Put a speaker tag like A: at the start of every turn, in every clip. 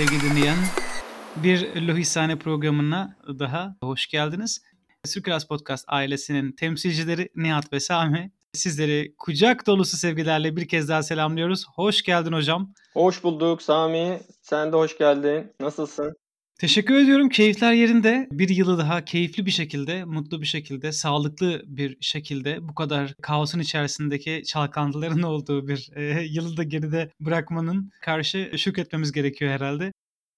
A: sevgili dinleyen. Bir Lohishane programına daha hoş geldiniz. Sürkras Podcast ailesinin temsilcileri Nihat ve Sami sizleri kucak dolusu sevgilerle bir kez daha selamlıyoruz. Hoş geldin hocam.
B: Hoş bulduk Sami. Sen de hoş geldin. Nasılsın?
A: Teşekkür ediyorum. Keyifler yerinde. Bir yılı daha keyifli bir şekilde, mutlu bir şekilde, sağlıklı bir şekilde bu kadar kaosun içerisindeki çalkantıların olduğu bir e, yılı da geride bırakmanın karşı şükretmemiz gerekiyor herhalde.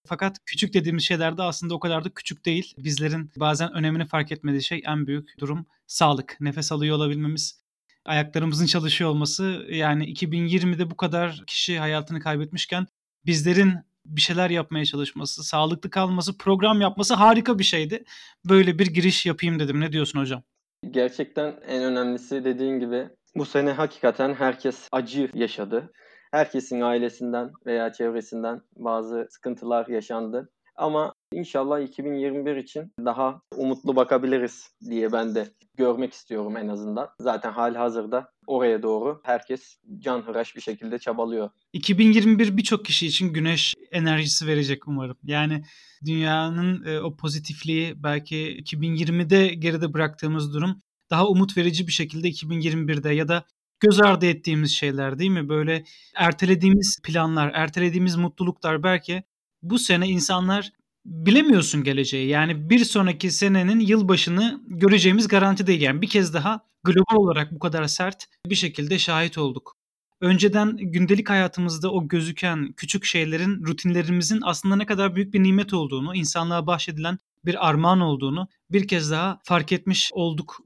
A: Fakat küçük dediğimiz şeyler de aslında o kadar da küçük değil. Bizlerin bazen önemini fark etmediği şey en büyük durum sağlık. Nefes alıyor olabilmemiz, ayaklarımızın çalışıyor olması. Yani 2020'de bu kadar kişi hayatını kaybetmişken bizlerin bir şeyler yapmaya çalışması, sağlıklı kalması, program yapması harika bir şeydi. Böyle bir giriş yapayım dedim. Ne diyorsun hocam?
B: Gerçekten en önemlisi dediğin gibi bu sene hakikaten herkes acı yaşadı. Herkesin ailesinden veya çevresinden bazı sıkıntılar yaşandı. Ama inşallah 2021 için daha umutlu bakabiliriz diye ben de görmek istiyorum en azından. Zaten hal hazırda oraya doğru herkes canhıraş bir şekilde çabalıyor.
A: 2021 birçok kişi için güneş enerjisi verecek umarım. Yani dünyanın e, o pozitifliği belki 2020'de geride bıraktığımız durum daha umut verici bir şekilde 2021'de ya da göz ardı ettiğimiz şeyler değil mi? Böyle ertelediğimiz planlar, ertelediğimiz mutluluklar belki bu sene insanlar bilemiyorsun geleceği. Yani bir sonraki senenin yılbaşını göreceğimiz garanti değil. Yani bir kez daha global olarak bu kadar sert bir şekilde şahit olduk. Önceden gündelik hayatımızda o gözüken küçük şeylerin, rutinlerimizin aslında ne kadar büyük bir nimet olduğunu, insanlığa bahşedilen bir armağan olduğunu bir kez daha fark etmiş olduk.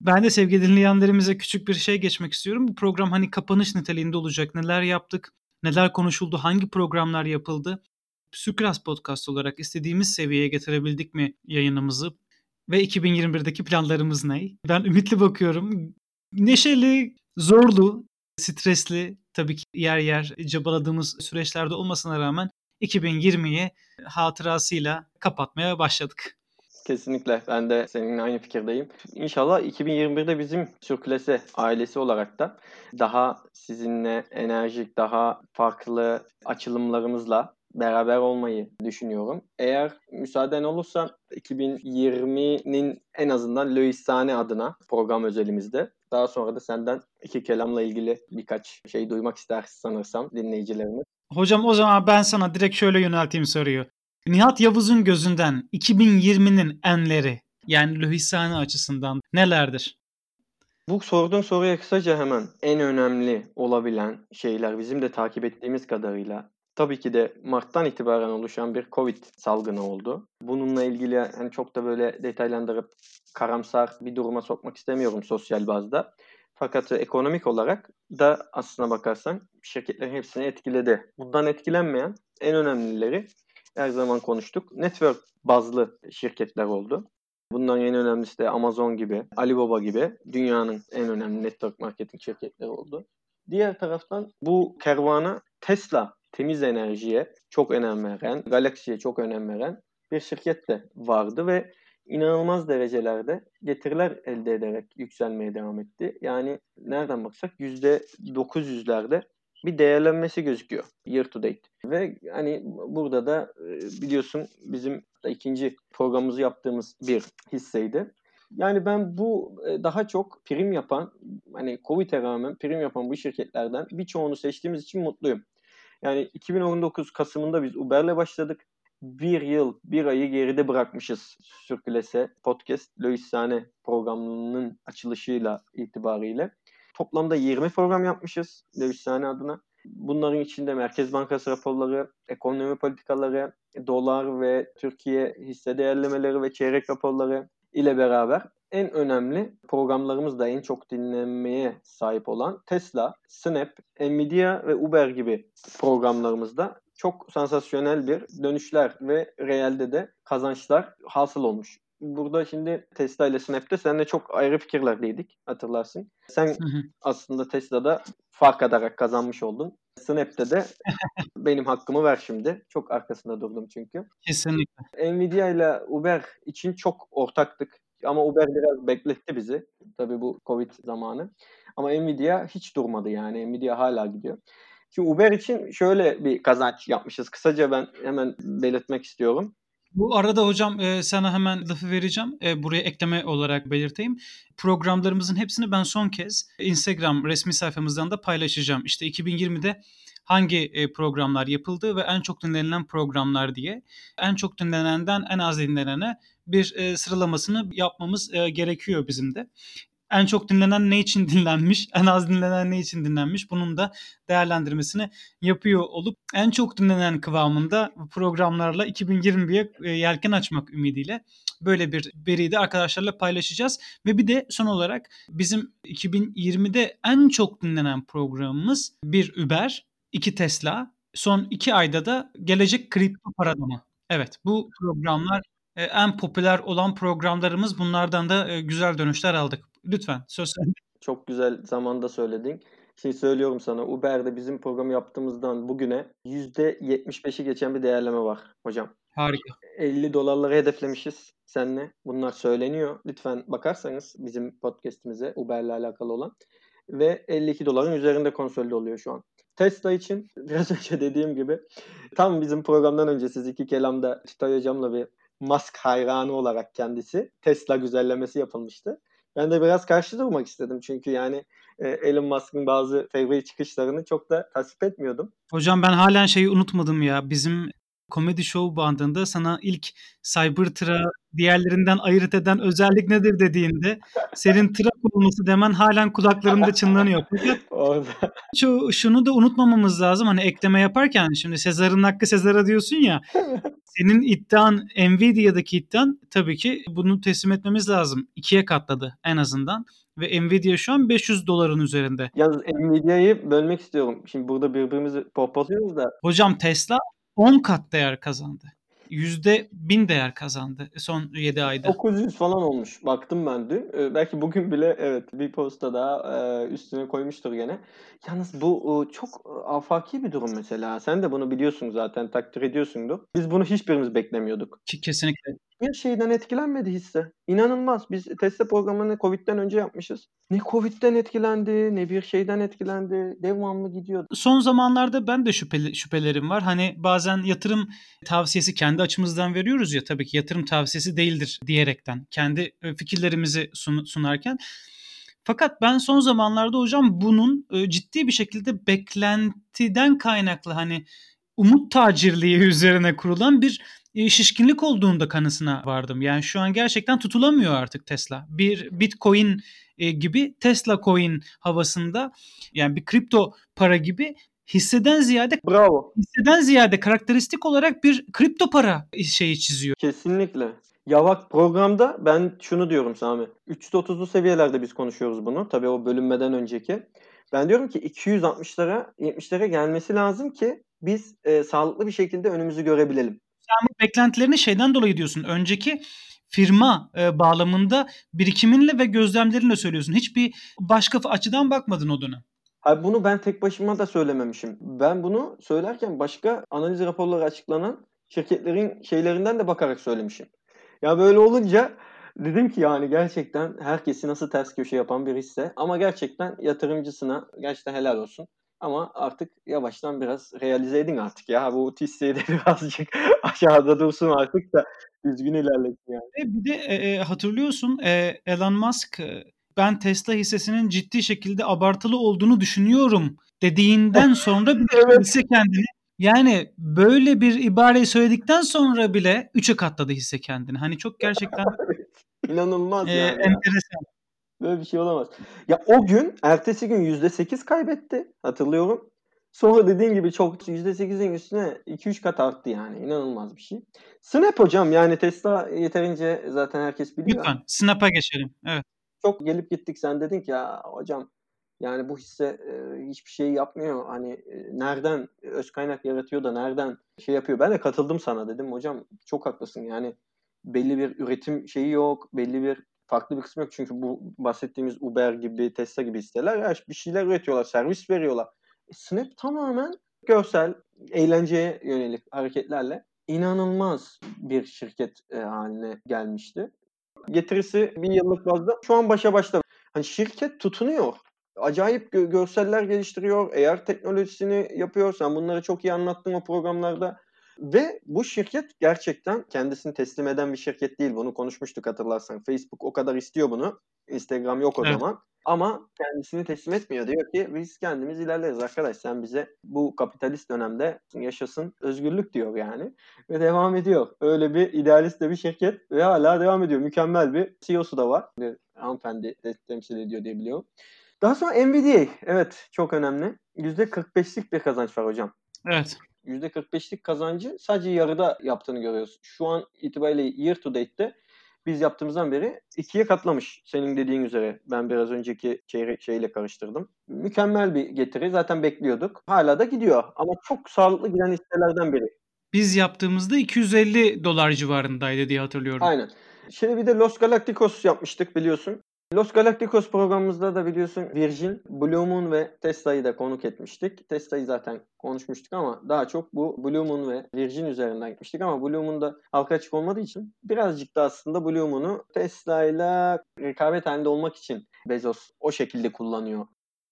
A: Ben de sevgili dinleyenlerimize küçük bir şey geçmek istiyorum. Bu program hani kapanış niteliğinde olacak. Neler yaptık, neler konuşuldu, hangi programlar yapıldı? Sükras Podcast olarak istediğimiz seviyeye getirebildik mi yayınımızı? Ve 2021'deki planlarımız ne? Ben ümitli bakıyorum. Neşeli, zorlu, stresli tabii ki yer yer cabaladığımız süreçlerde olmasına rağmen 2020'yi hatırasıyla kapatmaya başladık.
B: Kesinlikle ben de seninle aynı fikirdeyim. İnşallah 2021'de bizim Sürklese ailesi olarak da daha sizinle enerjik, daha farklı açılımlarımızla beraber olmayı düşünüyorum. Eğer müsaaden olursa 2020'nin en azından Löisane adına program özelimizde daha sonra da senden iki kelamla ilgili birkaç şey duymak istersin sanırsam dinleyicilerimiz.
A: Hocam o zaman ben sana direkt şöyle yönelteyim soruyu. Nihat Yavuz'un gözünden 2020'nin enleri yani Löhisane açısından nelerdir?
B: Bu sorduğun soruya kısaca hemen en önemli olabilen şeyler bizim de takip ettiğimiz kadarıyla tabii ki de Mart'tan itibaren oluşan bir Covid salgını oldu. Bununla ilgili yani çok da böyle detaylandırıp karamsar bir duruma sokmak istemiyorum sosyal bazda. Fakat ekonomik olarak da aslına bakarsan şirketlerin hepsini etkiledi. Bundan etkilenmeyen en önemlileri her zaman konuştuk. Network bazlı şirketler oldu. Bunların en önemlisi de Amazon gibi, Alibaba gibi dünyanın en önemli network marketing şirketleri oldu. Diğer taraftan bu kervana Tesla temiz enerjiye çok önem veren, galaksiye çok önem veren bir şirket de vardı ve inanılmaz derecelerde getiriler elde ederek yükselmeye devam etti. Yani nereden baksak %900'lerde bir değerlenmesi gözüküyor year to date. Ve hani burada da e, biliyorsun bizim ikinci programımızı yaptığımız bir hisseydi. Yani ben bu e, daha çok prim yapan hani Covid'e rağmen prim yapan bu şirketlerden birçoğunu seçtiğimiz için mutluyum. Yani 2019 Kasım'ında biz Uber'le başladık. Bir yıl, bir ayı geride bırakmışız Sürkülese Podcast Loisane programının açılışıyla itibariyle. Toplamda 20 program yapmışız Loisane adına. Bunların içinde Merkez Bankası raporları, ekonomi politikaları, dolar ve Türkiye hisse değerlemeleri ve çeyrek raporları ile beraber en önemli programlarımız da en çok dinlenmeye sahip olan Tesla, Snap, Nvidia ve Uber gibi programlarımızda çok sansasyonel bir dönüşler ve realde de kazançlar hasıl olmuş. Burada şimdi Tesla ile Snap'te seninle çok ayrı fikirlerdeydik hatırlarsın. Sen aslında Tesla'da fark ederek kazanmış oldun. Snap'te de benim hakkımı ver şimdi. Çok arkasında durdum çünkü.
A: Kesinlikle.
B: Nvidia ile Uber için çok ortaktık. Ama Uber biraz bekletti bizi. Tabii bu Covid zamanı. Ama Nvidia hiç durmadı yani. Nvidia hala gidiyor. Ki Uber için şöyle bir kazanç yapmışız. Kısaca ben hemen belirtmek istiyorum.
A: Bu arada hocam e, sana hemen lafı vereceğim. E, buraya ekleme olarak belirteyim. Programlarımızın hepsini ben son kez Instagram resmi sayfamızdan da paylaşacağım. İşte 2020'de hangi e, programlar yapıldı ve en çok dinlenilen programlar diye. En çok dinlenenden en az dinlenene bir e, sıralamasını yapmamız e, gerekiyor bizim de en çok dinlenen ne için dinlenmiş, en az dinlenen ne için dinlenmiş bunun da değerlendirmesini yapıyor olup en çok dinlenen kıvamında programlarla 2020'ye e, yelken açmak ümidiyle böyle bir veriyi de arkadaşlarla paylaşacağız. Ve bir de son olarak bizim 2020'de en çok dinlenen programımız bir Uber, iki Tesla, son iki ayda da gelecek kripto paradoma. Evet bu programlar e, en popüler olan programlarımız bunlardan da e, güzel dönüşler aldık. Lütfen söz sende.
B: Çok güzel zamanda söyledin. Şimdi söylüyorum sana Uber'de bizim programı yaptığımızdan bugüne %75'i geçen bir değerleme var hocam.
A: Harika.
B: 50 dolarları hedeflemişiz seninle. Bunlar söyleniyor. Lütfen bakarsanız bizim podcast'imize Uber'le alakalı olan ve 52 doların üzerinde konsolide oluyor şu an. Tesla için biraz önce dediğim gibi tam bizim programdan önce siz iki kelamda Titay Hocam'la bir Musk hayranı olarak kendisi Tesla güzellemesi yapılmıştı. Ben de biraz karşı durmak istedim. Çünkü yani e, Elon Musk'ın bazı fevri çıkışlarını çok da tasvip etmiyordum.
A: Hocam ben halen şeyi unutmadım ya. Bizim Comedy Show bandında sana ilk Cybertruck'ı diğerlerinden ayırt eden özellik nedir dediğinde senin trak olması demen halen kulaklarımda çınlanıyor. Fakat şu, şunu da unutmamamız lazım. Hani ekleme yaparken şimdi Sezar'ın hakkı Sezar'a diyorsun ya. Senin iddian Nvidia'daki iddian tabii ki bunu teslim etmemiz lazım. İkiye katladı en azından. Ve Nvidia şu an 500 doların üzerinde.
B: Yalnız Nvidia'yı bölmek istiyorum. Şimdi burada birbirimizi pohpohluyoruz da.
A: Hocam Tesla 10 kat değer kazandı. Yüzde bin değer kazandı son 7 ayda.
B: 900 falan olmuş. Baktım ben dün. Ee, belki bugün bile evet bir posta daha e, üstüne koymuştur gene. Yalnız bu e, çok afaki bir durum mesela. Sen de bunu biliyorsun zaten takdir ediyorsundur. Biz bunu hiçbirimiz beklemiyorduk.
A: Kesinlikle
B: bir şeyden etkilenmedi hisse. İnanılmaz. Biz Tesla programını Covid'den önce yapmışız. Ne Covid'den etkilendi, ne bir şeyden etkilendi. Devamlı gidiyor.
A: Son zamanlarda ben de şüpheli, şüphelerim var. Hani bazen yatırım tavsiyesi kendi açımızdan veriyoruz ya tabii ki yatırım tavsiyesi değildir diyerekten. Kendi e, fikirlerimizi sun, sunarken. Fakat ben son zamanlarda hocam bunun e, ciddi bir şekilde beklentiden kaynaklı hani umut tacirliği üzerine kurulan bir şişkinlik olduğunda kanısına vardım. Yani şu an gerçekten tutulamıyor artık Tesla. Bir Bitcoin e, gibi Tesla Coin havasında yani bir kripto para gibi hisseden ziyade
B: Bravo.
A: Hisseden ziyade karakteristik olarak bir kripto para şeyi çiziyor.
B: Kesinlikle. Ya bak programda ben şunu diyorum Sami. 330'lu seviyelerde biz konuşuyoruz bunu. Tabii o bölünmeden önceki. Ben diyorum ki 260'lara 70'lere gelmesi lazım ki biz e, sağlıklı bir şekilde önümüzü görebilelim
A: sen beklentilerini şeyden dolayı diyorsun. Önceki firma e, bağlamında birikiminle ve gözlemlerinle söylüyorsun. Hiçbir başka açıdan bakmadın o dönem.
B: Hayır, bunu ben tek başıma da söylememişim. Ben bunu söylerken başka analiz raporları açıklanan şirketlerin şeylerinden de bakarak söylemişim. Ya böyle olunca dedim ki yani gerçekten herkesi nasıl ters köşe yapan bir hisse ama gerçekten yatırımcısına gerçekten helal olsun. Ama artık yavaştan biraz realize edin artık ya. Bu hisseyi de birazcık aşağıda dursun artık da düzgün ilerlesin yani.
A: E bir de e, e, hatırlıyorsun e, Elon Musk e, ben Tesla hissesinin ciddi şekilde abartılı olduğunu düşünüyorum dediğinden sonra bir evet. hisse kendini yani böyle bir ibareyi söyledikten sonra bile 3'e katladı hisse kendini. Hani çok gerçekten
B: inanılmaz
A: e,
B: yani.
A: Enteresan.
B: Böyle bir şey olamaz. Ya o gün ertesi gün %8 kaybetti. Hatırlıyorum. Sonra dediğin gibi çok %8'in üstüne 2-3 kat arttı yani. İnanılmaz bir şey. Snap hocam yani Tesla yeterince zaten herkes biliyor.
A: Lütfen Snap'a geçelim. Evet.
B: Çok gelip gittik sen dedin ki ya hocam yani bu hisse e, hiçbir şey yapmıyor. Hani e, nereden öz kaynak yaratıyor da nereden şey yapıyor. Ben de katıldım sana dedim hocam çok haklısın. Yani belli bir üretim şeyi yok. Belli bir farklı bir kısmı yok. Çünkü bu bahsettiğimiz Uber gibi, Tesla gibi siteler ya bir şeyler üretiyorlar, servis veriyorlar. E, Snap tamamen görsel, eğlenceye yönelik hareketlerle inanılmaz bir şirket e, haline gelmişti. Getirisi bir yıllık bazda şu an başa başta. Hani şirket tutunuyor. acayip gö- görseller geliştiriyor. Eğer teknolojisini yapıyor. Sen bunları çok iyi anlattın o programlarda. Ve bu şirket gerçekten kendisini teslim eden bir şirket değil. Bunu konuşmuştuk hatırlarsan. Facebook o kadar istiyor bunu. Instagram yok o
A: Evet.
B: zaman. Ama kendisini teslim etmiyor. Diyor ki biz kendimiz ilerleriz arkadaş. Sen bize bu kapitalist dönemde yaşasın özgürlük diyor yani. Ve devam ediyor. Öyle bir idealist de bir şirket ve hala devam ediyor. Mükemmel bir CEO'su da var. Bir hanımefendi de temsil ediyor diye biliyorum. Daha sonra Nvidia. Evet çok önemli. %45'lik bir kazanç var hocam.
A: Evet.
B: %45'lik kazancı sadece yarıda yaptığını görüyoruz. Şu an itibariyle year to date'te biz yaptığımızdan beri ikiye katlamış. Senin dediğin üzere ben biraz önceki çeyrek şeyle karıştırdım. Mükemmel bir getiri. Zaten bekliyorduk. Hala da gidiyor. Ama çok sağlıklı giden hisselerden biri.
A: Biz yaptığımızda 250 dolar civarındaydı diye hatırlıyorum.
B: Aynen. Şimdi bir de Los Galacticos yapmıştık biliyorsun. Los Galacticos programımızda da biliyorsun Virgin, Blue Moon ve Tesla'yı da konuk etmiştik. Tesla'yı zaten konuşmuştuk ama daha çok bu Blue Moon ve Virgin üzerinden gitmiştik ama Blue Moon'da halka açık olmadığı için birazcık da aslında Blue Moon'u Tesla'yla rekabet halinde olmak için Bezos o şekilde kullanıyor.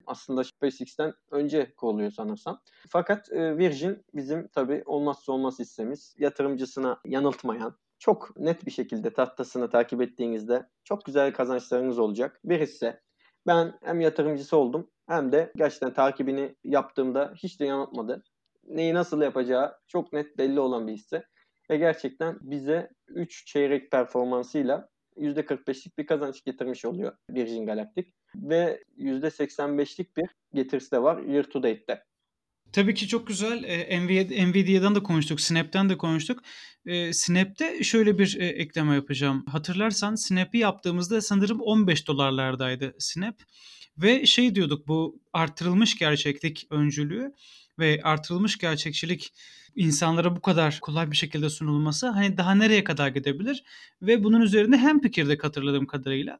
B: Aslında SpaceX'ten önce kuruluyor sanırsam. Fakat e, Virgin bizim tabii olmazsa olmaz hissemiz. Yatırımcısına yanıltmayan, çok net bir şekilde tahtasını takip ettiğinizde çok güzel kazançlarınız olacak. Bir hisse. Ben hem yatırımcısı oldum hem de gerçekten takibini yaptığımda hiç de yanıltmadı. Neyi nasıl yapacağı çok net belli olan bir hisse. Ve gerçekten bize 3 çeyrek performansıyla %45'lik bir kazanç getirmiş oluyor Virgin Galactic. Ve %85'lik bir getirisi de var year to date'te.
A: Tabii ki çok güzel. Nvidia, Nvidia'dan da konuştuk, Snap'ten de konuştuk. Snap'te şöyle bir ekleme yapacağım. Hatırlarsan Snap'i yaptığımızda sanırım 15 dolarlardaydı Snap. Ve şey diyorduk bu artırılmış gerçeklik öncülüğü ve artırılmış gerçekçilik insanlara bu kadar kolay bir şekilde sunulması hani daha nereye kadar gidebilir? Ve bunun üzerine hem fikirde hatırladığım kadarıyla.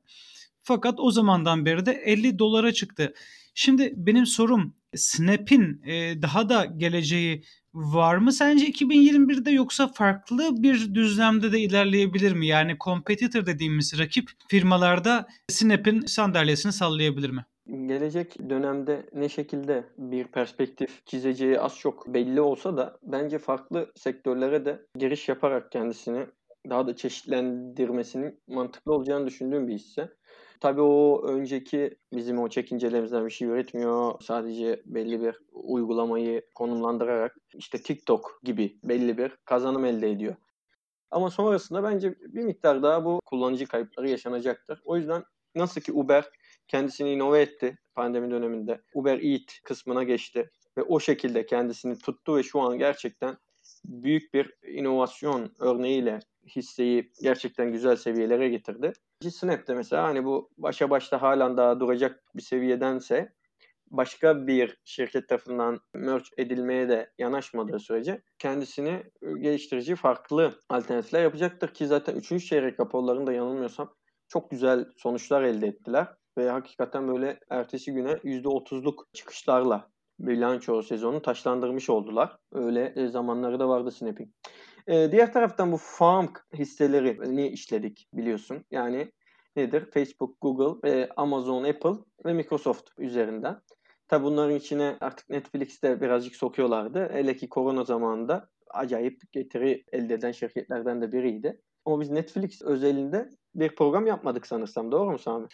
A: Fakat o zamandan beri de 50 dolara çıktı. Şimdi benim sorum Snap'in e, daha da geleceği var mı sence 2021'de yoksa farklı bir düzlemde de ilerleyebilir mi? Yani competitor dediğimiz rakip firmalarda Snap'in sandalyesini sallayabilir mi?
B: Gelecek dönemde ne şekilde bir perspektif çizeceği az çok belli olsa da bence farklı sektörlere de giriş yaparak kendisini daha da çeşitlendirmesinin mantıklı olacağını düşündüğüm bir hisse. Tabii o önceki bizim o çekincelerimizden bir şey üretmiyor. Sadece belli bir uygulamayı konumlandırarak işte TikTok gibi belli bir kazanım elde ediyor. Ama sonrasında bence bir miktar daha bu kullanıcı kayıpları yaşanacaktır. O yüzden nasıl ki Uber kendisini inove etti pandemi döneminde. Uber Eat kısmına geçti ve o şekilde kendisini tuttu ve şu an gerçekten büyük bir inovasyon örneğiyle hisseyi gerçekten güzel seviyelere getirdi. Snap'te mesela hani bu başa başta halen daha duracak bir seviyedense başka bir şirket tarafından merge edilmeye de yanaşmadığı sürece kendisini geliştirici farklı alternatifler yapacaktır ki zaten 3. çeyrek raporlarında yanılmıyorsam çok güzel sonuçlar elde ettiler ve hakikaten böyle ertesi güne %30'luk çıkışlarla bilanço sezonu taşlandırmış oldular. Öyle zamanları da vardı Snap'in. Ee, diğer taraftan bu farm hisselerini işledik biliyorsun. Yani nedir? Facebook, Google, e, Amazon, Apple ve Microsoft üzerinden. Tabi bunların içine artık Netflix'te birazcık sokuyorlardı. Hele ki korona zamanında acayip getiri elde eden şirketlerden de biriydi. Ama biz Netflix özelinde bir program yapmadık sanırsam. Doğru mu Sami?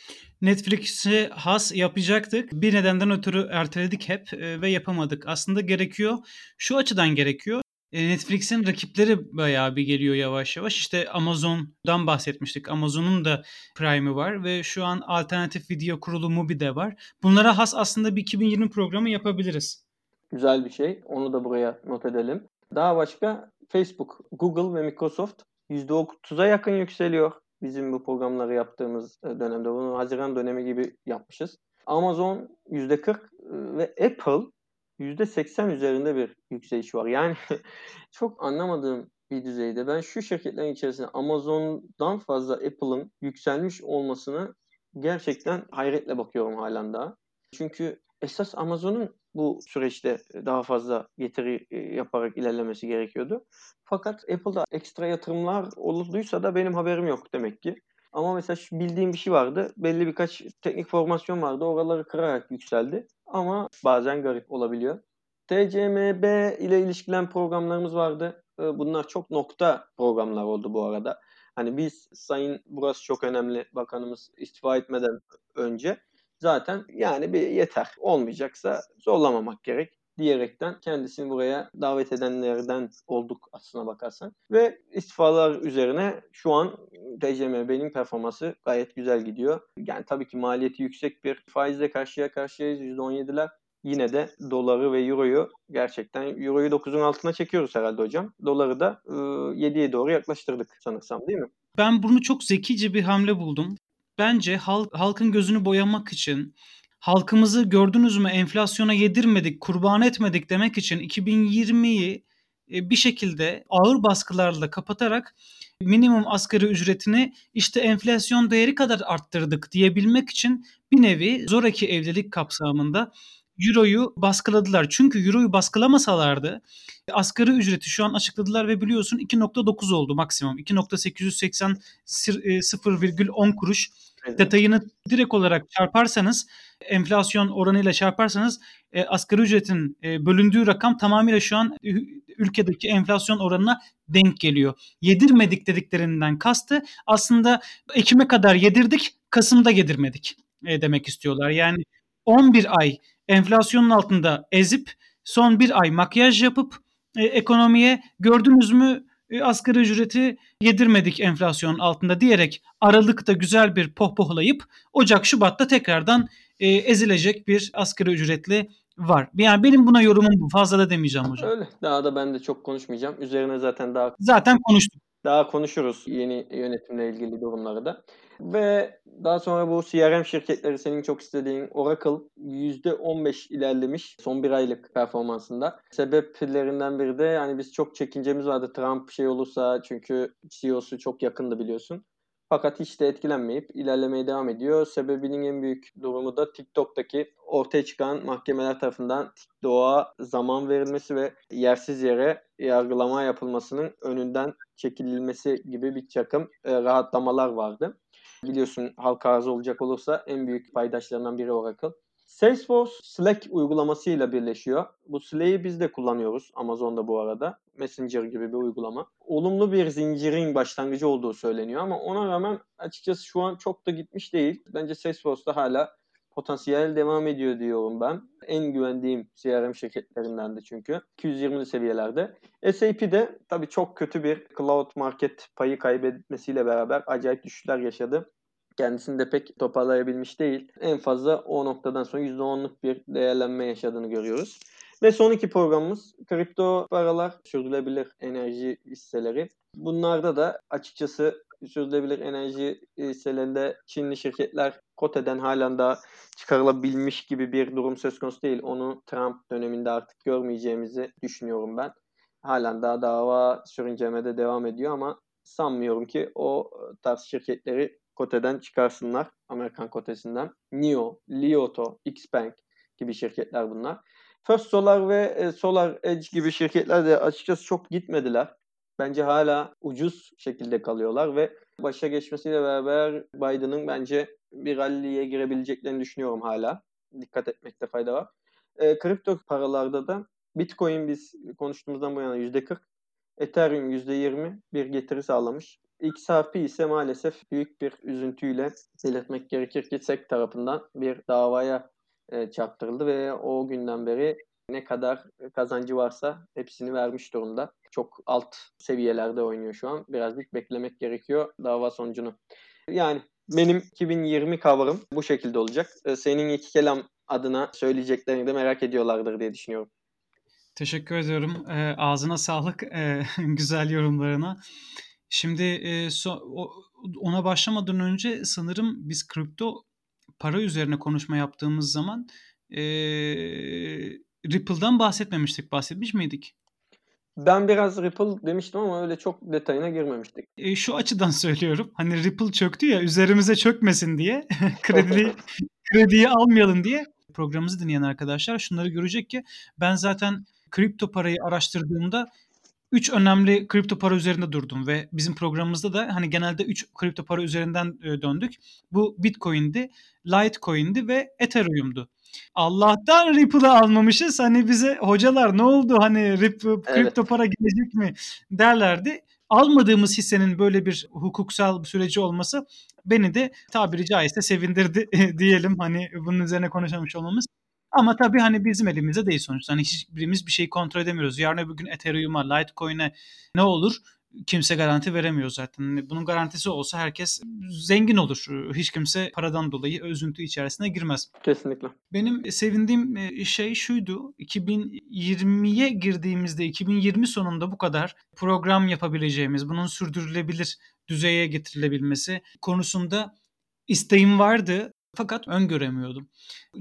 A: Netflix'e has yapacaktık. Bir nedenden ötürü erteledik hep e, ve yapamadık. Aslında gerekiyor. Şu açıdan gerekiyor. E, Netflix'in rakipleri bayağı bir geliyor yavaş yavaş. İşte Amazon'dan bahsetmiştik. Amazon'un da Prime'ı var ve şu an alternatif video kurulu Mubi de var. Bunlara has aslında bir 2020 programı yapabiliriz.
B: Güzel bir şey. Onu da buraya not edelim. Daha başka Facebook, Google ve Microsoft %30'a yakın yükseliyor. Bizim bu programları yaptığımız e, dönemde. Bunu Haziran dönemi gibi yapmışız. Amazon %40 e, ve Apple %80 üzerinde bir yükseliş var. Yani çok anlamadığım bir düzeyde. Ben şu şirketlerin içerisinde Amazon'dan fazla Apple'ın yükselmiş olmasını gerçekten hayretle bakıyorum halen daha. Çünkü esas Amazon'un bu süreçte daha fazla getiri e, yaparak ilerlemesi gerekiyordu. Fakat Apple'da ekstra yatırımlar olurduysa da benim haberim yok demek ki. Ama mesela şu bildiğim bir şey vardı. Belli birkaç teknik formasyon vardı. Oraları kırarak yükseldi. Ama bazen garip olabiliyor. TCMB ile ilişkilen programlarımız vardı. Ee, bunlar çok nokta programlar oldu bu arada. Hani biz Sayın burası çok önemli bakanımız istifa etmeden önce zaten yani bir yeter. Olmayacaksa zorlamamak gerek diyerekten kendisini buraya davet edenlerden olduk aslına bakarsan. Ve istifalar üzerine şu an TCMB'nin performansı gayet güzel gidiyor. Yani tabii ki maliyeti yüksek bir faizle karşıya karşıyayız %17'ler. Yine de doları ve euroyu gerçekten euroyu 9'un altına çekiyoruz herhalde hocam. Doları da e, 7'ye doğru yaklaştırdık sanırsam değil mi?
A: Ben bunu çok zekice bir hamle buldum. Bence halk, halkın gözünü boyamak için halkımızı gördünüz mü enflasyona yedirmedik, kurban etmedik demek için 2020'yi e, bir şekilde ağır baskılarla kapatarak minimum asgari ücretini işte enflasyon değeri kadar arttırdık diyebilmek için bir nevi zoraki evlilik kapsamında Euro'yu baskıladılar. Çünkü Euro'yu baskılamasalardı asgari ücreti şu an açıkladılar ve biliyorsun 2.9 oldu maksimum. 2.880 0,10 kuruş evet. detayını direkt olarak çarparsanız enflasyon oranıyla çarparsanız e, asgari ücretin e, bölündüğü rakam tamamıyla şu an ülkedeki enflasyon oranına denk geliyor. Yedirmedik dediklerinden kastı aslında Ekim'e kadar yedirdik, Kasım'da yedirmedik e, demek istiyorlar. Yani 11 ay enflasyonun altında ezip son bir ay makyaj yapıp e, ekonomiye gördünüz mü e, asgari ücreti yedirmedik enflasyonun altında diyerek Aralık'ta güzel bir pohpohlayıp Ocak Şubat'ta tekrardan e, ezilecek bir asgari ücretli var. Yani benim buna yorumum bu. Fazla da demeyeceğim hocam.
B: Öyle. Daha da ben de çok konuşmayacağım. Üzerine zaten daha
A: zaten konuştuk.
B: Daha konuşuruz yeni yönetimle ilgili durumları da. Ve daha sonra bu CRM şirketleri senin çok istediğin Oracle %15 ilerlemiş son bir aylık performansında. Sebeplerinden biri de yani biz çok çekincemiz vardı Trump şey olursa çünkü CEO'su çok yakındı biliyorsun. Fakat hiç de etkilenmeyip ilerlemeye devam ediyor. Sebebinin en büyük durumu da TikTok'taki ortaya çıkan mahkemeler tarafından TikTok'a zaman verilmesi ve yersiz yere yargılama yapılmasının önünden çekililmesi gibi bir takım e, rahatlamalar vardı. Biliyorsun halka arz olacak olursa en büyük paydaşlarından biri Oracle. Salesforce Slack uygulamasıyla birleşiyor. Bu Slack'i biz de kullanıyoruz Amazon'da bu arada. Messenger gibi bir uygulama. Olumlu bir zincirin başlangıcı olduğu söyleniyor ama ona rağmen açıkçası şu an çok da gitmiş değil. Bence Salesforce'da hala potansiyel devam ediyor diyorum ben. En güvendiğim CRM şirketlerinden de çünkü. 220'li seviyelerde. SAP'de tabii çok kötü bir cloud market payı kaybetmesiyle beraber acayip düşüşler yaşadı kendisini de pek toparlayabilmiş değil. En fazla o noktadan sonra %10'luk bir değerlenme yaşadığını görüyoruz. Ve son iki programımız kripto paralar, sürdürülebilir enerji hisseleri. Bunlarda da açıkçası sürdürülebilir enerji hisselerinde Çinli şirketler koteden halen daha çıkarılabilmiş gibi bir durum söz konusu değil. Onu Trump döneminde artık görmeyeceğimizi düşünüyorum ben. Halen daha dava sürüncemede devam ediyor ama sanmıyorum ki o tarz şirketleri koteden çıkarsınlar. Amerikan kotesinden. NIO, Lioto, Xbank gibi şirketler bunlar. First Solar ve e, Solar Edge gibi şirketler de açıkçası çok gitmediler. Bence hala ucuz şekilde kalıyorlar ve başa geçmesiyle beraber Biden'ın bence bir rally'ye girebileceklerini düşünüyorum hala. Dikkat etmekte fayda var. E, kripto paralarda da Bitcoin biz konuştuğumuzdan bu yana %40, Ethereum %20 bir getiri sağlamış. XRP ise maalesef büyük bir üzüntüyle belirtmek gerekir ki SEC tarafından bir davaya e, çarptırıldı ve o günden beri ne kadar kazancı varsa hepsini vermiş durumda. Çok alt seviyelerde oynuyor şu an. Birazcık beklemek gerekiyor dava sonucunu. Yani benim 2020 cover'ım bu şekilde olacak. E, senin iki kelam adına söyleyeceklerini de merak ediyorlardır diye düşünüyorum.
A: Teşekkür ediyorum. E, ağzına sağlık e, güzel yorumlarına. Şimdi e, so, ona başlamadan önce sanırım biz kripto para üzerine konuşma yaptığımız zaman e, Ripple'dan bahsetmemiştik. Bahsetmiş miydik?
B: Ben biraz Ripple demiştim ama öyle çok detayına girmemiştik.
A: E, şu açıdan söylüyorum. Hani Ripple çöktü ya üzerimize çökmesin diye kredi krediyi almayalım diye programımızı dinleyen arkadaşlar şunları görecek ki ben zaten kripto parayı araştırdığımda 3 önemli kripto para üzerinde durdum ve bizim programımızda da hani genelde 3 kripto para üzerinden e, döndük. Bu Bitcoin'di, Litecoin'di ve Ethereum'du. Allah'tan Ripple'ı almamışız. Hani bize hocalar ne oldu hani Ripple kripto evet. para gelecek mi derlerdi. Almadığımız hissenin böyle bir hukuksal süreci olması beni de tabiri caizse sevindirdi diyelim. Hani bunun üzerine konuşamış olmamız. Ama tabii hani bizim elimizde değil sonuçta. Hani hiçbirimiz bir şeyi kontrol edemiyoruz. Yarın öbür gün Ethereum'a, Litecoin'e ne olur? Kimse garanti veremiyor zaten. Hani bunun garantisi olsa herkes zengin olur. Hiç kimse paradan dolayı üzüntü içerisine girmez.
B: Kesinlikle.
A: Benim sevindiğim e, şey şuydu. 2020'ye girdiğimizde 2020 sonunda bu kadar program yapabileceğimiz, bunun sürdürülebilir düzeye getirilebilmesi konusunda isteğim vardı fakat öngöremiyordum.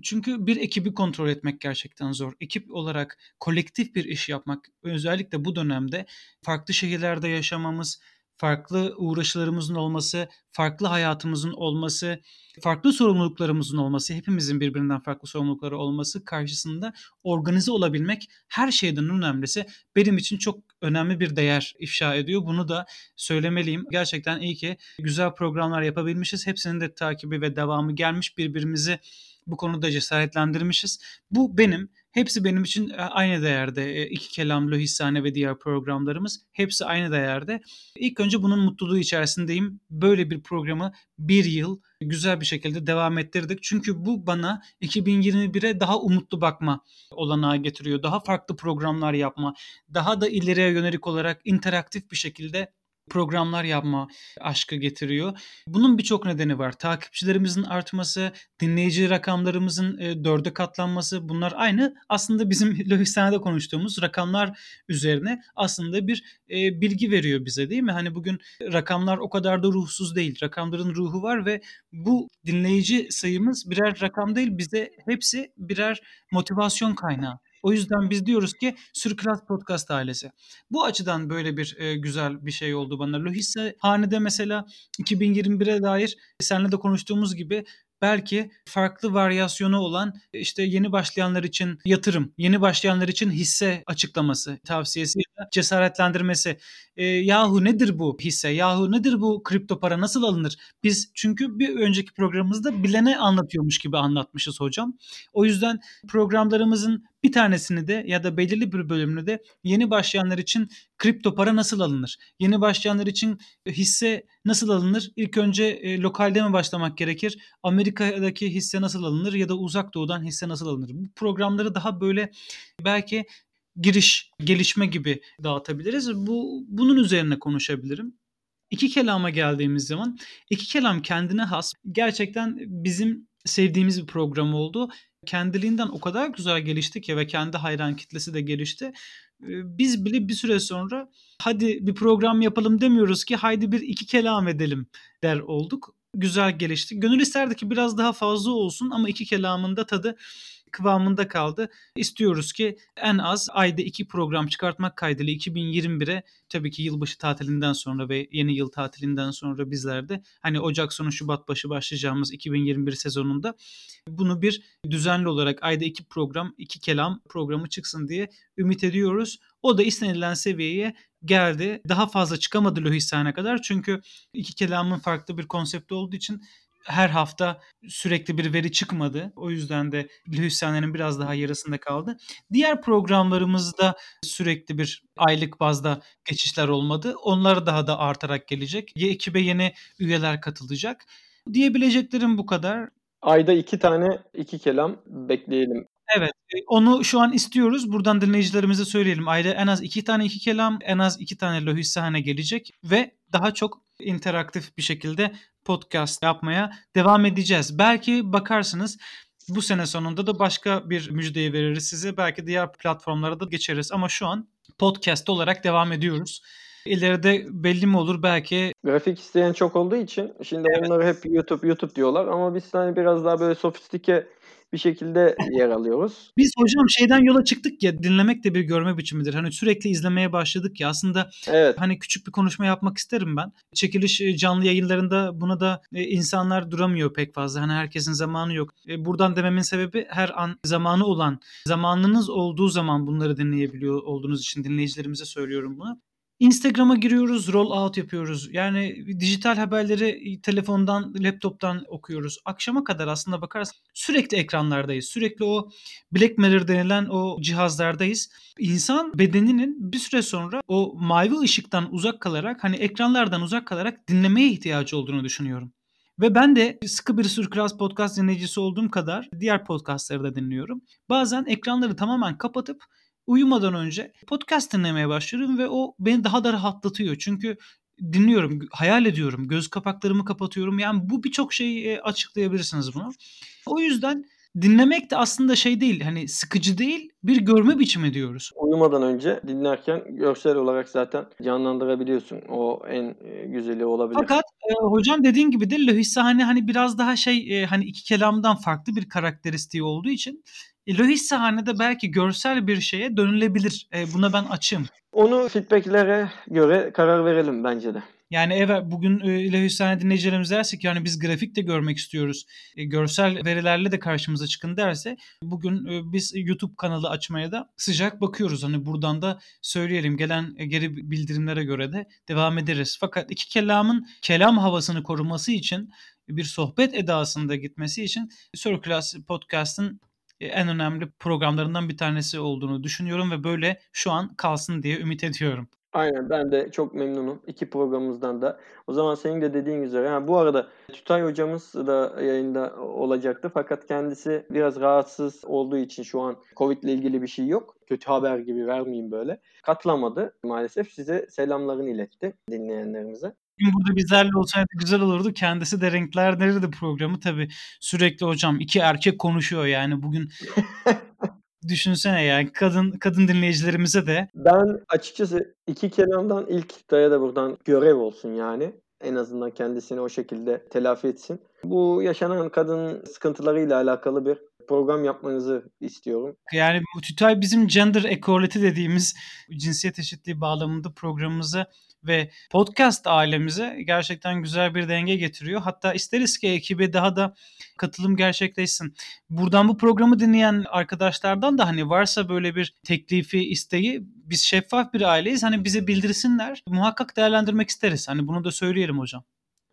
A: Çünkü bir ekibi kontrol etmek gerçekten zor. Ekip olarak kolektif bir iş yapmak özellikle bu dönemde farklı şehirlerde yaşamamız, farklı uğraşlarımızın olması, farklı hayatımızın olması, farklı sorumluluklarımızın olması, hepimizin birbirinden farklı sorumlulukları olması karşısında organize olabilmek her şeyden önemlisi benim için çok önemli bir değer ifşa ediyor. Bunu da söylemeliyim. Gerçekten iyi ki güzel programlar yapabilmişiz. Hepsinin de takibi ve devamı gelmiş. Birbirimizi bu konuda cesaretlendirmişiz. Bu benim Hepsi benim için e, aynı değerde. E, iki kelam, lohissane ve diğer programlarımız hepsi aynı değerde. İlk önce bunun mutluluğu içerisindeyim. Böyle bir programı bir yıl güzel bir şekilde devam ettirdik. Çünkü bu bana 2021'e daha umutlu bakma olanağı getiriyor. Daha farklı programlar yapma, daha da ileriye yönelik olarak interaktif bir şekilde programlar yapma aşkı getiriyor. Bunun birçok nedeni var. Takipçilerimizin artması, dinleyici rakamlarımızın e, dörde katlanması bunlar aynı. Aslında bizim Lohistan'da konuştuğumuz rakamlar üzerine aslında bir e, bilgi veriyor bize değil mi? Hani bugün rakamlar o kadar da ruhsuz değil. Rakamların ruhu var ve bu dinleyici sayımız birer rakam değil bize hepsi birer motivasyon kaynağı. O yüzden biz diyoruz ki Sürklas Podcast ailesi. Bu açıdan böyle bir e, güzel bir şey oldu bana. Lohisse hanede mesela 2021'e dair seninle de konuştuğumuz gibi belki farklı varyasyonu olan işte yeni başlayanlar için yatırım, yeni başlayanlar için hisse açıklaması, tavsiyesi ya da cesaretlendirmesi. E, yahu nedir bu hisse? Yahu nedir bu kripto para nasıl alınır? Biz çünkü bir önceki programımızda bilene anlatıyormuş gibi anlatmışız hocam. O yüzden programlarımızın bir tanesini de ya da belirli bir bölümünü de yeni başlayanlar için kripto para nasıl alınır? Yeni başlayanlar için hisse nasıl alınır? İlk önce e, lokalde mi başlamak gerekir? Amerika'daki hisse nasıl alınır ya da uzak doğudan hisse nasıl alınır? Bu programları daha böyle belki giriş, gelişme gibi dağıtabiliriz. Bu bunun üzerine konuşabilirim. İki kelama geldiğimiz zaman iki kelam kendine has. Gerçekten bizim sevdiğimiz bir program oldu kendiliğinden o kadar güzel gelişti ki ve kendi hayran kitlesi de gelişti. Biz bile bir süre sonra hadi bir program yapalım demiyoruz ki haydi bir iki kelam edelim der olduk. Güzel gelişti. Gönül isterdi ki biraz daha fazla olsun ama iki kelamın da tadı kıvamında kaldı. İstiyoruz ki en az ayda iki program çıkartmak kaydıyla 2021'e tabii ki yılbaşı tatilinden sonra ve yeni yıl tatilinden sonra bizler de hani Ocak sonu Şubat başı başlayacağımız 2021 sezonunda bunu bir düzenli olarak ayda iki program, iki kelam programı çıksın diye ümit ediyoruz. O da istenilen seviyeye geldi. Daha fazla çıkamadı Lohistan'a kadar çünkü iki kelamın farklı bir konsepti olduğu için her hafta sürekli bir veri çıkmadı. O yüzden de Hüsyanların biraz daha yarısında kaldı. Diğer programlarımızda sürekli bir aylık bazda geçişler olmadı. Onlar daha da artarak gelecek. Ekibe yeni üyeler katılacak. Diyebileceklerim bu kadar.
B: Ayda iki tane iki kelam bekleyelim.
A: Evet. E, onu şu an istiyoruz. Buradan dinleyicilerimize söyleyelim. Ayda en az iki tane iki kelam, en az iki tane lohissahane gelecek ve daha çok interaktif bir şekilde podcast yapmaya devam edeceğiz. Belki bakarsınız bu sene sonunda da başka bir müjdeyi veririz size. Belki diğer platformlara da geçeriz ama şu an podcast olarak devam ediyoruz. İleride belli mi olur belki.
B: Grafik isteyen çok olduğu için şimdi
A: Evet.
B: onları hep YouTube YouTube diyorlar ama biz hani biraz daha böyle sofistike bir şekilde yer alıyoruz.
A: Biz hocam şeyden yola çıktık ya dinlemek de bir görme biçimidir. Hani sürekli izlemeye başladık ya aslında
B: Evet.
A: hani küçük bir konuşma yapmak isterim ben. Çekiliş e, canlı yayınlarında buna da e, insanlar duramıyor pek fazla. Hani herkesin zamanı yok. E, buradan dememin sebebi her an zamanı olan, zamanınız olduğu zaman bunları dinleyebiliyor olduğunuz için dinleyicilerimize söylüyorum bunu. Instagram'a giriyoruz, roll out yapıyoruz. Yani dijital haberleri telefondan, laptoptan okuyoruz. Akşama kadar aslında bakarsan sürekli ekranlardayız. Sürekli o Black Mirror denilen o cihazlardayız. İnsan bedeninin bir süre sonra o mavi ışıktan uzak kalarak hani ekranlardan uzak kalarak dinlemeye ihtiyacı olduğunu düşünüyorum. Ve ben de sıkı bir Sürkraz podcast dinleyicisi olduğum kadar diğer podcastları da dinliyorum. Bazen ekranları tamamen kapatıp uyumadan önce podcast dinlemeye başlıyorum ve o beni daha da rahatlatıyor. Çünkü dinliyorum, hayal ediyorum, göz kapaklarımı kapatıyorum. Yani bu birçok şeyi açıklayabilirsiniz bunu. O yüzden dinlemek de aslında şey değil, hani sıkıcı değil, bir görme biçimi diyoruz.
B: Uyumadan önce dinlerken görsel olarak zaten canlandırabiliyorsun. O en güzeli olabilir.
A: Fakat e, hocam dediğin gibi de Lohissa hani hani biraz daha şey e, hani iki kelamdan farklı bir karakteristiği olduğu için e, Lohissa hanede belki görsel bir şeye dönülebilir. E, buna ben açım.
B: Onu feedbacklere göre karar verelim bence de.
A: Yani evet bugün e, Lohissane dinleyicilerimiz derse ki yani biz grafik de görmek istiyoruz. E, görsel verilerle de karşımıza çıkın derse bugün e, biz YouTube kanalı açmaya da sıcak bakıyoruz. Hani buradan da söyleyelim gelen e, geri bildirimlere göre de devam ederiz. Fakat iki kelamın kelam havasını koruması için bir sohbet edasında gitmesi için Circulass Podcast'ın en önemli programlarından bir tanesi olduğunu düşünüyorum ve böyle şu an kalsın diye ümit ediyorum.
B: Aynen ben de çok memnunum iki programımızdan da. O zaman senin de dediğin üzere. Ha, bu arada Tütay hocamız da yayında olacaktı fakat kendisi biraz rahatsız olduğu için şu an Covid ile ilgili bir şey yok. Kötü haber gibi vermeyeyim böyle. Katılamadı maalesef. Size selamlarını iletti dinleyenlerimize.
A: Burada bizlerle olsaydı güzel olurdu. Kendisi de renkler nerede programı tabii sürekli hocam iki erkek konuşuyor yani bugün düşünsene yani kadın kadın dinleyicilerimize de.
B: Ben açıkçası iki kelamdan ilk daya da buradan görev olsun yani. En azından kendisini o şekilde telafi etsin. Bu yaşanan kadın sıkıntılarıyla alakalı bir program yapmanızı istiyorum.
A: Yani bu TÜTAY bizim gender equality dediğimiz cinsiyet eşitliği bağlamında programımızı ve podcast ailemize gerçekten güzel bir denge getiriyor. Hatta isteriz ki ekibe daha da katılım gerçekleşsin. Buradan bu programı dinleyen arkadaşlardan da hani varsa böyle bir teklifi, isteği biz şeffaf bir aileyiz. Hani bize bildirsinler. Muhakkak değerlendirmek isteriz. Hani bunu da söyleyelim hocam.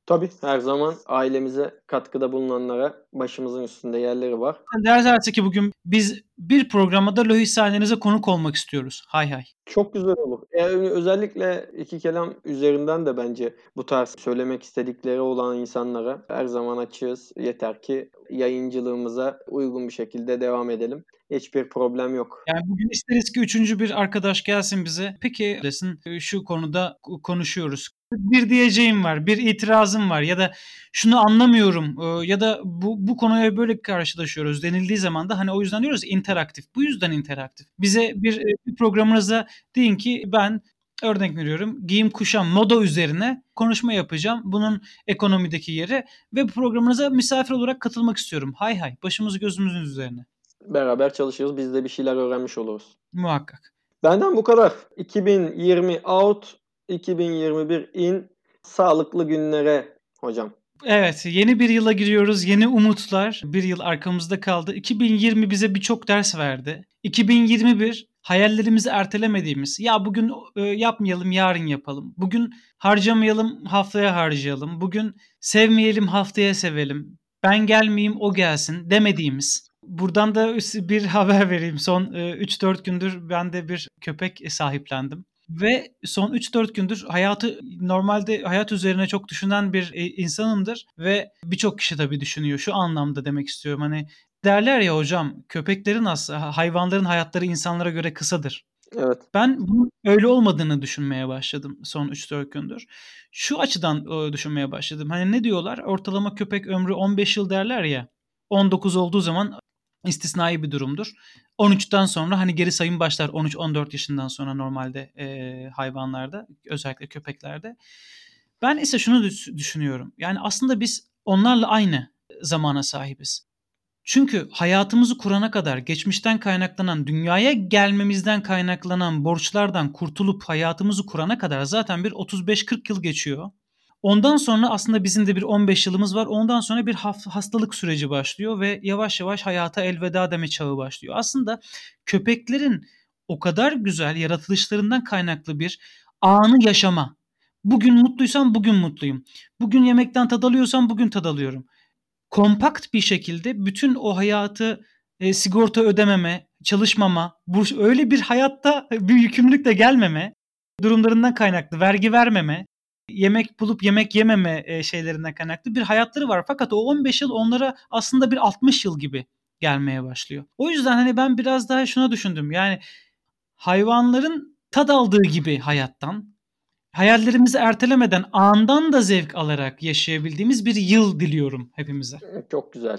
B: Tabii her zaman ailemize katkıda bulunanlara başımızın üstünde yerleri var.
A: Derlerse ki bugün biz bir programda Lohis sahnenize konuk olmak istiyoruz. Hay hay.
B: Çok güzel olur. Yani özellikle iki kelam üzerinden de bence bu tarz söylemek istedikleri olan insanlara her zaman açığız. Yeter ki yayıncılığımıza uygun bir şekilde devam edelim. Hiçbir problem yok.
A: Yani bugün isteriz ki üçüncü bir arkadaş gelsin bize. Peki desin şu konuda konuşuyoruz. Bir diyeceğim var, bir itirazım var ya da şunu anlamıyorum ya da bu, bu konuya böyle karşılaşıyoruz denildiği zaman da hani o yüzden diyoruz interaktif. Bu yüzden interaktif. Bize bir, bir programınıza deyin ki ben örnek veriyorum giyim kuşam moda üzerine konuşma yapacağım. Bunun ekonomideki yeri ve programınıza misafir olarak katılmak istiyorum. Hay hay başımız gözümüzün üzerine.
B: Beraber çalışıyoruz. Biz de bir şeyler öğrenmiş oluruz.
A: Muhakkak.
B: Benden bu kadar. 2020 out, 2021 in. Sağlıklı günlere hocam.
A: Evet, yeni bir yıla giriyoruz. Yeni umutlar. Bir yıl arkamızda kaldı. 2020 bize birçok ders verdi. 2021 hayallerimizi ertelemediğimiz, ya bugün e, yapmayalım, yarın yapalım. Bugün harcamayalım, haftaya harcayalım. Bugün sevmeyelim, haftaya sevelim. Ben gelmeyeyim, o gelsin demediğimiz. Buradan da bir haber vereyim. Son 3-4 gündür ben de bir köpek sahiplendim. Ve son 3-4 gündür hayatı normalde hayat üzerine çok düşünen bir insanımdır ve birçok kişi tabii düşünüyor. Şu anlamda demek istiyorum. Hani derler ya hocam köpeklerin aslında hayvanların hayatları insanlara göre kısadır.
B: Evet.
A: Ben bunun öyle olmadığını düşünmeye başladım son 3-4 gündür. Şu açıdan düşünmeye başladım. Hani ne diyorlar? Ortalama köpek ömrü 15 yıl derler ya. 19 olduğu zaman istisnai bir durumdur. 13'ten sonra hani geri sayım başlar 13-14 yaşından sonra normalde e, hayvanlarda özellikle köpeklerde. Ben ise şunu düşünüyorum. Yani aslında biz onlarla aynı zamana sahibiz. Çünkü hayatımızı kurana kadar geçmişten kaynaklanan, dünyaya gelmemizden kaynaklanan borçlardan kurtulup hayatımızı kurana kadar zaten bir 35-40 yıl geçiyor. Ondan sonra aslında bizim de bir 15 yılımız var. Ondan sonra bir hastalık süreci başlıyor ve yavaş yavaş hayata elveda deme çağı başlıyor. Aslında köpeklerin o kadar güzel yaratılışlarından kaynaklı bir anı yaşama. Bugün mutluysam bugün mutluyum. Bugün yemekten tad alıyorsam bugün tad alıyorum. Kompakt bir şekilde bütün o hayatı e, sigorta ödememe, çalışmama, bu öyle bir hayatta bir yükümlülükle gelmeme durumlarından kaynaklı vergi vermeme, yemek bulup yemek yememe e, şeylerinden kaynaklı bir hayatları var. Fakat o 15 yıl onlara aslında bir 60 yıl gibi gelmeye başlıyor. O yüzden hani ben biraz daha şuna düşündüm. Yani hayvanların tad aldığı gibi hayattan, hayallerimizi ertelemeden andan da zevk alarak yaşayabildiğimiz bir yıl diliyorum hepimize.
B: Çok güzel.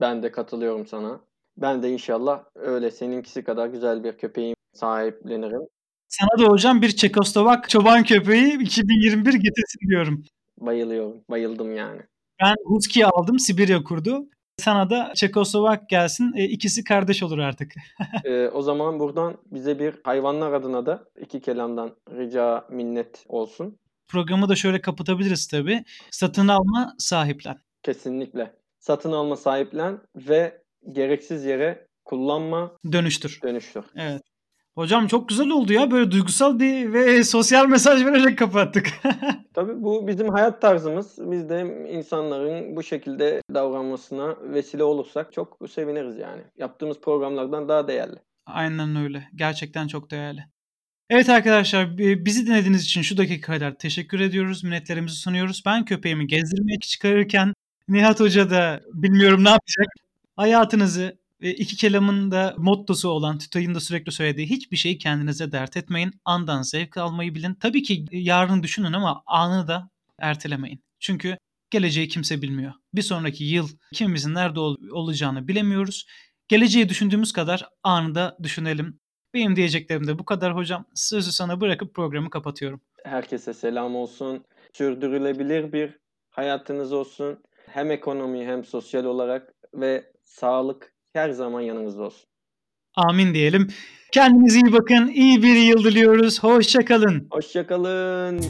B: Ben de katılıyorum sana. Ben de inşallah öyle seninkisi kadar güzel bir köpeğim sahiplenirim.
A: Sana da hocam bir Çekoslovak çoban köpeği 2021 getirsin diyorum.
B: Bayılıyorum. Bayıldım yani.
A: Ben Husky aldım. Sibirya kurdu. Sana da Çekoslovak gelsin. E, ikisi kardeş olur artık.
B: e, o zaman buradan bize bir hayvanlar adına da iki kelamdan rica minnet olsun.
A: Programı da şöyle kapatabiliriz tabii. Satın alma sahiplen.
B: Kesinlikle. Satın alma sahiplen ve gereksiz yere kullanma.
A: Dönüştür.
B: Dönüştür.
A: Evet. Hocam çok güzel oldu ya. Böyle duygusal bir ve sosyal mesaj vererek kapattık.
B: Tabii bu bizim hayat tarzımız. Biz de insanların bu şekilde davranmasına vesile olursak çok seviniriz yani. Yaptığımız programlardan daha değerli.
A: Aynen öyle. Gerçekten çok değerli. Evet arkadaşlar bizi dinlediğiniz için şu dakika kadar teşekkür ediyoruz. Minnetlerimizi sunuyoruz. Ben köpeğimi gezdirmeye çıkarırken Nihat Hoca da bilmiyorum ne yapacak. Hayatınızı ve iki kelamın da mottosu olan Tütay'ın da sürekli söylediği hiçbir şeyi kendinize dert etmeyin. Andan zevk almayı bilin. Tabii ki yarını düşünün ama anı da ertelemeyin. Çünkü geleceği kimse bilmiyor. Bir sonraki yıl kimimizin nerede ol- olacağını bilemiyoruz. Geleceği düşündüğümüz kadar anı da düşünelim. Benim diyeceklerim de bu kadar hocam. Sözü sana bırakıp programı kapatıyorum.
B: Herkese selam olsun. Sürdürülebilir bir hayatınız olsun. Hem ekonomi hem sosyal olarak ve sağlık her zaman yanınızda olsun.
A: Amin diyelim. Kendinize iyi bakın. İyi bir yıl diliyoruz. Hoşçakalın.
B: Hoşçakalın.